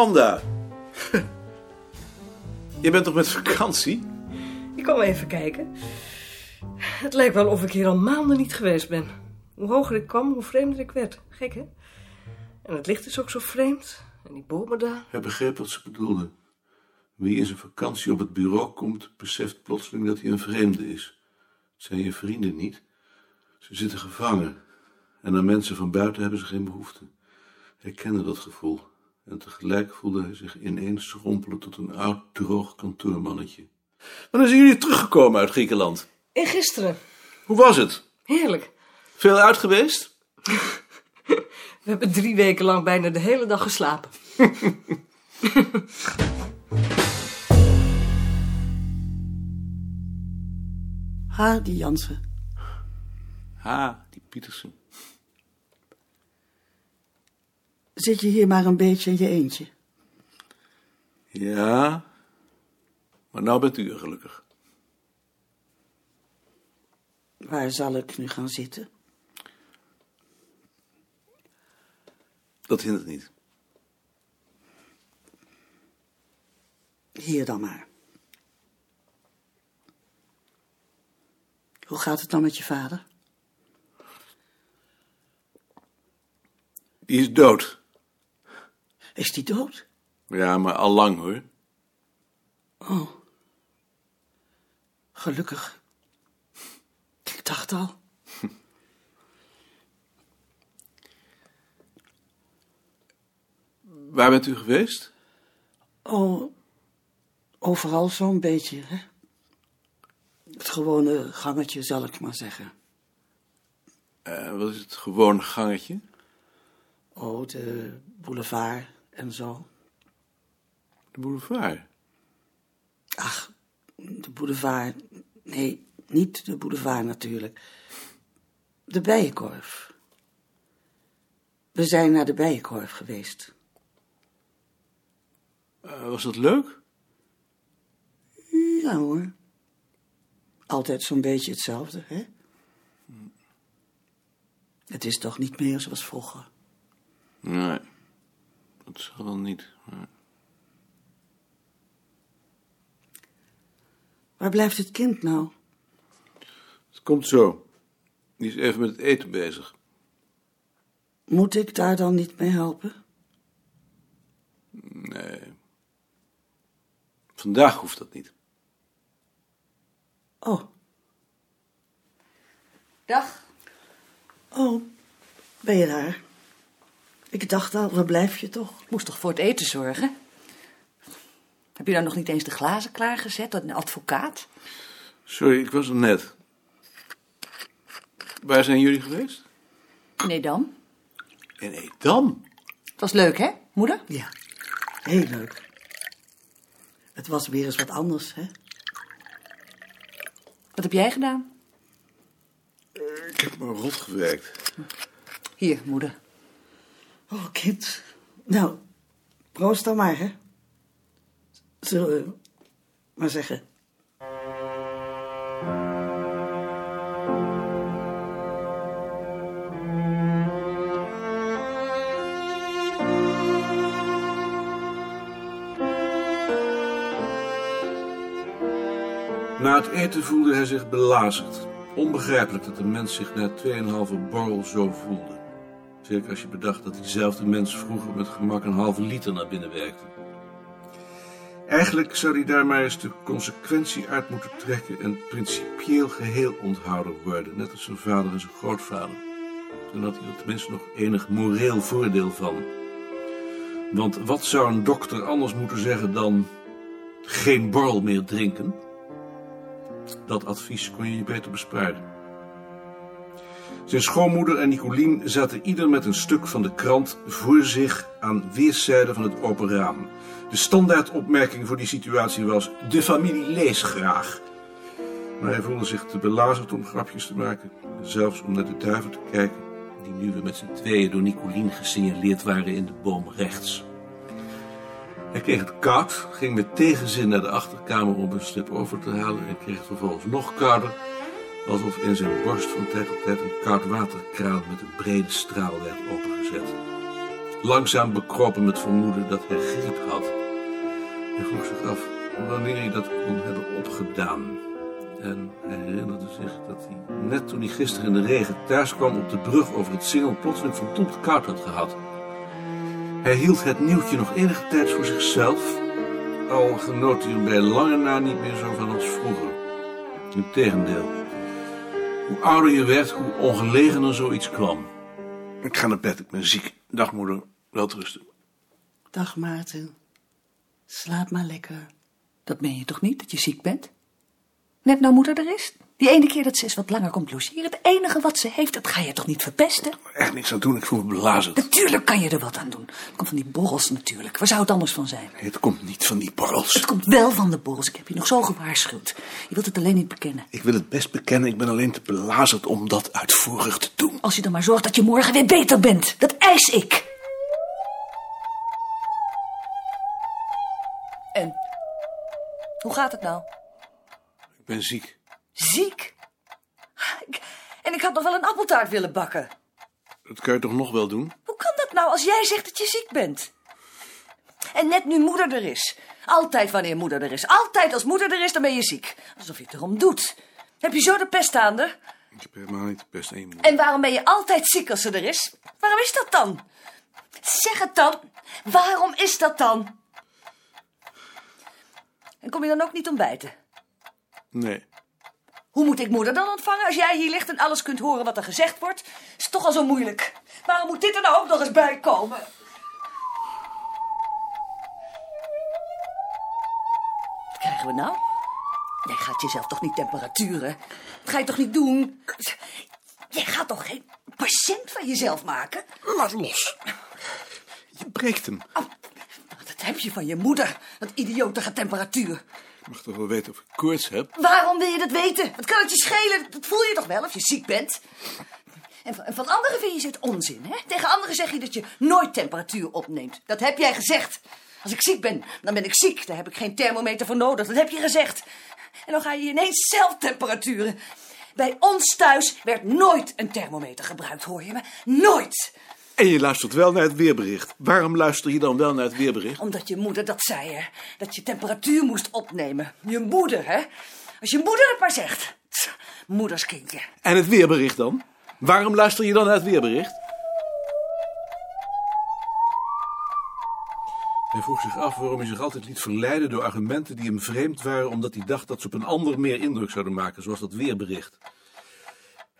Manda. Je bent toch met vakantie? Ik kwam even kijken. Het lijkt wel of ik hier al maanden niet geweest ben. Hoe hoger ik kwam, hoe vreemder ik werd. Gek, hè? En het licht is ook zo vreemd. En die bomen daar. Hij begreep wat ze bedoelde. Wie in zijn vakantie op het bureau komt, beseft plotseling dat hij een vreemde is. Het zijn je vrienden niet. Ze zitten gevangen. En aan mensen van buiten hebben ze geen behoefte. Hij kende dat gevoel. En tegelijk voelde hij zich ineens schrompelen tot een oud, droog kantoormannetje. Wanneer zijn jullie teruggekomen uit Griekenland? En gisteren. Hoe was het? Heerlijk. Veel uit geweest? We hebben drie weken lang bijna de hele dag geslapen. Hardy Jansen. Ha, die Pietersen. Zit je hier maar een beetje in je eentje? Ja, maar nou bent u er gelukkig. Waar zal ik nu gaan zitten? Dat hindert niet. Hier dan maar. Hoe gaat het dan met je vader? Die is dood. Is die dood? Ja, maar al lang hoor. Oh. Gelukkig. Ik dacht al. Waar bent u geweest? Oh, overal zo'n beetje, hè? Het gewone gangetje, zal ik maar zeggen. Eh, wat is het gewone gangetje? Oh, de boulevard en zo. De boulevard. Ach, de boulevard. Nee, niet de boulevard natuurlijk. De Bijenkorf. We zijn naar de Bijenkorf geweest. Eh, was dat leuk? Ja hoor. Altijd zo'n beetje hetzelfde, hè? Het is toch niet meer zoals vroeger. Nee, dat zal wel niet. Waar blijft het kind nou? Het komt zo. Die is even met het eten bezig. Moet ik daar dan niet mee helpen? Nee. Vandaag hoeft dat niet. Oh, Dag. oh, ben je daar? Ik dacht al, waar blijf je toch? Moest toch voor het eten zorgen? Heb je dan nog niet eens de glazen klaargezet? Een advocaat? Sorry, ik was er net. Waar zijn jullie geweest? Nee dan. In Edam. Het was leuk, hè, moeder? Ja, heel leuk. Het was weer eens wat anders, hè? Wat heb jij gedaan? Ik heb me rot gewerkt. Hier, moeder. Oh, kind. Nou, proost dan maar, hè? Zullen we maar zeggen. Na het eten voelde hij zich belazerd. Onbegrijpelijk dat een mens zich na 2,5 borrel zo voelde. Als je bedacht dat diezelfde mens vroeger met gemak een halve liter naar binnen werkte. Eigenlijk zou hij daar maar eens de consequentie uit moeten trekken en principieel geheel onthouden worden, net als zijn vader en zijn grootvader. Dan had hij er tenminste nog enig moreel voordeel van. Want wat zou een dokter anders moeten zeggen dan geen borrel meer drinken? Dat advies kon je je beter besparen. Zijn schoonmoeder en Nicolien zaten ieder met een stuk van de krant voor zich aan weerszijden van het open raam. De standaardopmerking voor die situatie was: De familie leest graag. Maar hij voelde zich te belazerd om grapjes te maken. Zelfs om naar de duiven te kijken, die nu weer met z'n tweeën door Nicolien gesignaleerd waren in de boom rechts. Hij kreeg het koud, ging met tegenzin naar de achterkamer om een slip over te halen en kreeg vervolgens nog kouder, alsof in zijn borst van tijd tot tijd een koud waterkraan met een brede straal werd opengezet. langzaam bekropen met vermoeden dat hij griep had. Hij vroeg zich af wanneer hij dat kon hebben opgedaan. En hij herinnerde zich dat hij, net toen hij gisteren in de regen thuis kwam op de brug over het Singel, plotseling verdomd koud had gehad. Hij hield het nieuwtje nog enige tijd voor zichzelf, al genoot hij er bij lange na niet meer zo van als vroeger. Integendeel. Hoe ouder je werd, hoe ongelegener zoiets kwam. Ik ga naar bed, ik ben ziek. Dag moeder, welterusten. Dag Maarten. Slaap maar lekker. Dat meen je toch niet, dat je ziek bent? Net nou moeder er is. Die ene keer dat ze eens wat langer komt logeren. Het enige wat ze heeft, dat ga je toch niet verpesten? Echt niks aan doen, ik voel me belazerd. Natuurlijk kan je er wat aan doen. Het komt van die borrels natuurlijk. Waar zou het anders van zijn? Nee, het komt niet van die borrels. Het komt wel van de borrels. Ik heb je nog zo gewaarschuwd. Je wilt het alleen niet bekennen. Ik wil het best bekennen, ik ben alleen te belazerd om dat uitvoerig te doen. Als je dan maar zorgt dat je morgen weer beter bent. Dat eis ik. En? Hoe gaat het nou? Ik ben ziek. Ziek? En ik had nog wel een appeltaart willen bakken. Dat kan je toch nog wel doen? Hoe kan dat nou als jij zegt dat je ziek bent? En net nu moeder er is. Altijd wanneer moeder er is. Altijd als moeder er is, dan ben je ziek. Alsof je het erom doet. Heb je zo de pest aan er? Ik heb helemaal niet de één moeder. En waarom ben je altijd ziek als ze er is? Waarom is dat dan? Zeg het dan. Waarom is dat dan? En kom je dan ook niet ontbijten? Nee. Hoe moet ik moeder dan ontvangen als jij hier ligt en alles kunt horen wat er gezegd wordt? Is toch al zo moeilijk. Waarom moet dit er nou ook nog eens bij komen? Wat krijgen we nou? Jij gaat jezelf toch niet temperaturen? Dat ga je toch niet doen? Jij gaat toch geen patiënt van jezelf maken? Laat los. Je breekt hem. Oh, dat heb je van je moeder, dat idiotige temperatuur. Ik mag toch wel weten of ik koorts heb? Waarom wil je dat weten? Wat kan het je schelen? Dat voel je toch wel of je ziek bent? En van, en van anderen vind je het onzin, hè? Tegen anderen zeg je dat je nooit temperatuur opneemt. Dat heb jij gezegd. Als ik ziek ben, dan ben ik ziek. Daar heb ik geen thermometer voor nodig. Dat heb je gezegd. En dan ga je ineens zelf temperaturen. Bij ons thuis werd nooit een thermometer gebruikt, hoor je me? Nooit. En je luistert wel naar het weerbericht. Waarom luister je dan wel naar het weerbericht? Omdat je moeder dat zei, hè? Dat je temperatuur moest opnemen. Je moeder, hè? Als je moeder het maar zegt. Tch, Moederskindje. En het weerbericht dan? Waarom luister je dan naar het weerbericht? Hij vroeg zich af waarom hij zich altijd liet verleiden door argumenten die hem vreemd waren, omdat hij dacht dat ze op een ander meer indruk zouden maken, zoals dat weerbericht.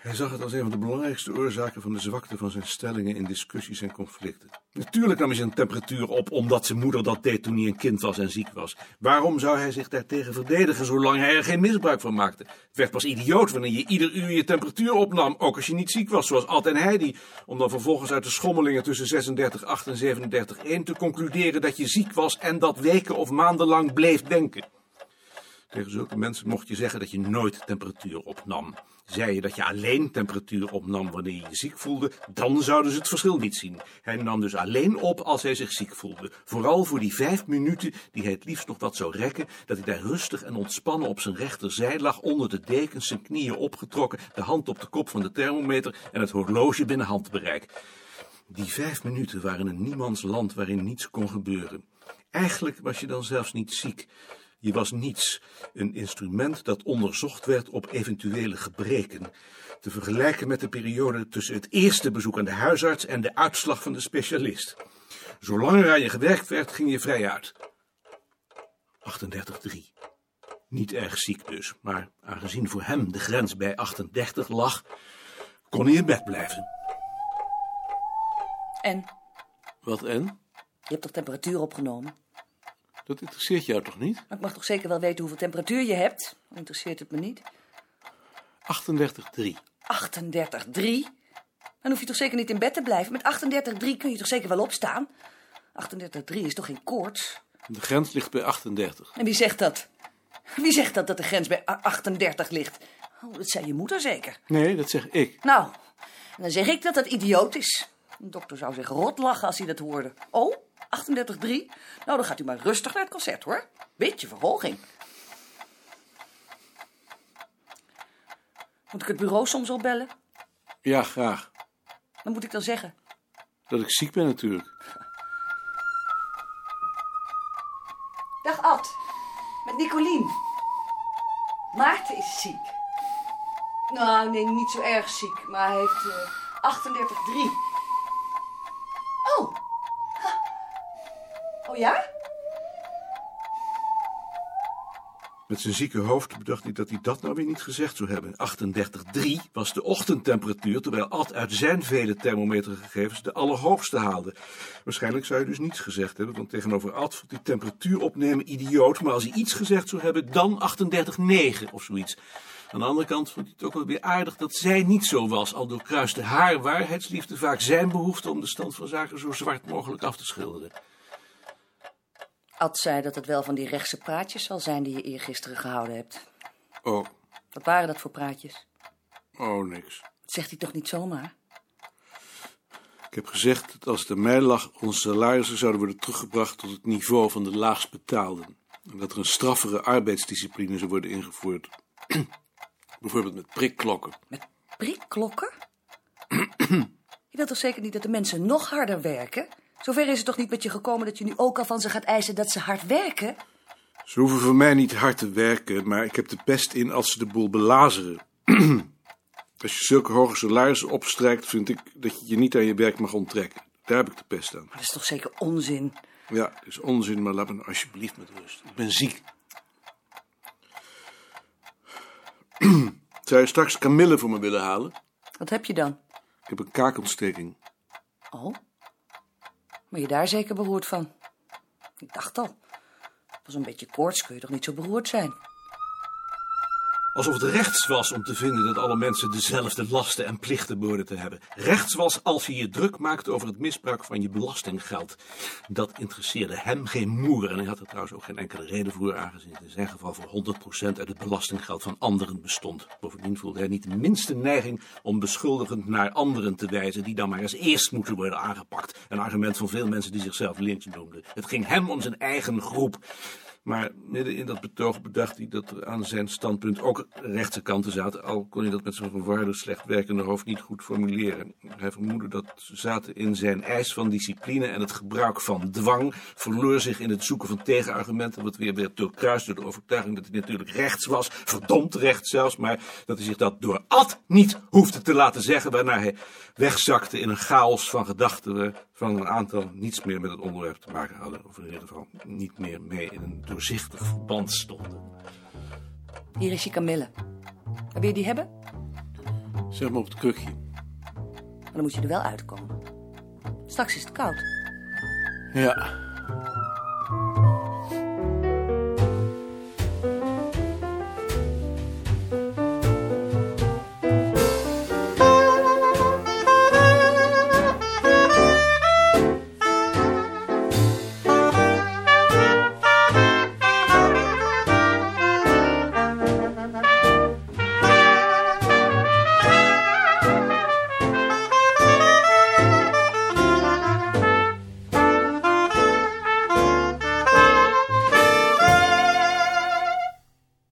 Hij zag het als een van de belangrijkste oorzaken van de zwakte van zijn stellingen in discussies en conflicten. Natuurlijk nam hij zijn temperatuur op omdat zijn moeder dat deed toen hij een kind was en ziek was. Waarom zou hij zich daartegen verdedigen zolang hij er geen misbruik van maakte? Het werd pas idioot wanneer je ieder uur je temperatuur opnam, ook als je niet ziek was, zoals Ad en Heidi, om dan vervolgens uit de schommelingen tussen 36,8 en 37,1 te concluderen dat je ziek was en dat weken of maanden lang bleef denken. Tegen zulke mensen mocht je zeggen dat je nooit temperatuur opnam. Zei je dat je alleen temperatuur opnam wanneer je je ziek voelde, dan zouden ze het verschil niet zien. Hij nam dus alleen op als hij zich ziek voelde. Vooral voor die vijf minuten die hij het liefst nog wat zou rekken, dat hij daar rustig en ontspannen op zijn rechterzij lag, onder de dekens, zijn knieën opgetrokken, de hand op de kop van de thermometer en het horloge binnen handbereik. Die vijf minuten waren een niemands land waarin niets kon gebeuren. Eigenlijk was je dan zelfs niet ziek. Je was niets, een instrument dat onderzocht werd op eventuele gebreken. Te vergelijken met de periode tussen het eerste bezoek aan de huisarts en de uitslag van de specialist. Zolang er aan je gewerkt werd, ging je vrij uit. 38,3. Niet erg ziek dus, maar aangezien voor hem de grens bij 38 lag, kon hij in bed blijven. En? Wat en? Je hebt toch temperatuur opgenomen? Dat interesseert jou toch niet? Maar ik mag toch zeker wel weten hoeveel temperatuur je hebt? Interesseert het me niet. 38,3. 38,3? Dan hoef je toch zeker niet in bed te blijven? Met 38,3 kun je toch zeker wel opstaan? 38,3 is toch geen koorts? De grens ligt bij 38. En wie zegt dat? Wie zegt dat dat de grens bij a- 38 ligt? Oh, dat zei je moeder zeker. Nee, dat zeg ik. Nou, dan zeg ik dat dat idioot is. Een dokter zou zich rot lachen als hij dat hoorde. Oh, 38,3? Nou, dan gaat u maar rustig naar het concert, hoor. Beetje verhoging. Moet ik het bureau soms opbellen? Ja, graag. Wat moet ik dan zeggen? Dat ik ziek ben natuurlijk. Dag Ad, met Nicolien. Maarten is ziek. Nou, nee, niet zo erg ziek, maar hij heeft eh 38,3. Ja? Met zijn zieke hoofd bedacht hij dat hij dat nou weer niet gezegd zou hebben. 38,3 was de ochtendtemperatuur, terwijl Ad uit zijn vele thermometergegevens de allerhoogste haalde. Waarschijnlijk zou hij dus niets gezegd hebben, want tegenover Ad vond die temperatuur opnemen idioot. Maar als hij iets gezegd zou hebben, dan 38,9 of zoiets. Aan de andere kant vond hij het ook wel weer aardig dat zij niet zo was, al doorkruiste haar waarheidsliefde vaak zijn behoefte om de stand van zaken zo zwart mogelijk af te schilderen. Ad zei dat het wel van die rechtse praatjes zal zijn die je eergisteren gehouden hebt. Oh, Wat waren dat voor praatjes? oh, niks. Dat zegt hij toch niet zomaar? Ik heb gezegd dat als het aan mij lag, onze salarissen zouden worden teruggebracht tot het niveau van de laagst betaalden. En dat er een straffere arbeidsdiscipline zou worden ingevoerd. Bijvoorbeeld met prikklokken. Met prikklokken? je wilt toch zeker niet dat de mensen nog harder werken? Zover is het toch niet met je gekomen dat je nu ook al van ze gaat eisen dat ze hard werken? Ze hoeven voor mij niet hard te werken, maar ik heb de pest in als ze de boel belazeren. Als je zulke hoge salarissen opstrijkt, vind ik dat je je niet aan je werk mag onttrekken. Daar heb ik de pest aan. Maar dat is toch zeker onzin? Ja, het is onzin, maar laat me nou alsjeblieft met rust. Ik ben ziek. Zou je straks kamille voor me willen halen? Wat heb je dan? Ik heb een kaakontsteking. Oh? Maar je daar zeker beroerd van? Ik dacht al. Pas een beetje koorts kun je toch niet zo beroerd zijn? Alsof het rechts was om te vinden dat alle mensen dezelfde lasten en plichten behoorden te hebben. Rechts was als je je druk maakte over het misbruik van je belastinggeld. Dat interesseerde hem geen moer. En hij had er trouwens ook geen enkele reden voor, aangezien het in zijn geval voor 100% uit het belastinggeld van anderen bestond. Bovendien voelde hij niet de minste neiging om beschuldigend naar anderen te wijzen, die dan maar als eerst moeten worden aangepakt. Een argument van veel mensen die zichzelf links noemden. Het ging hem om zijn eigen groep. Maar midden in dat betoog bedacht hij dat er aan zijn standpunt ook rechtse kanten zaten, al kon hij dat met zijn verwarde, slecht werkende hoofd niet goed formuleren. Hij vermoedde dat ze zaten in zijn eis van discipline en het gebruik van dwang, verloor zich in het zoeken van tegenargumenten, wat weer werd doorkruist door de overtuiging dat hij natuurlijk rechts was, verdomd rechts zelfs, maar dat hij zich dat door Ad niet hoefde te laten zeggen, waarna hij wegzakte in een chaos van gedachten van een aantal niets meer met het onderwerp te maken hadden, of in ieder geval niet meer mee in een Voorzichtig verband stonden. Hier is je kamille. Wil je die hebben? Zeg maar op het krukje. Maar dan moet je er wel uitkomen. Straks is het koud. Ja.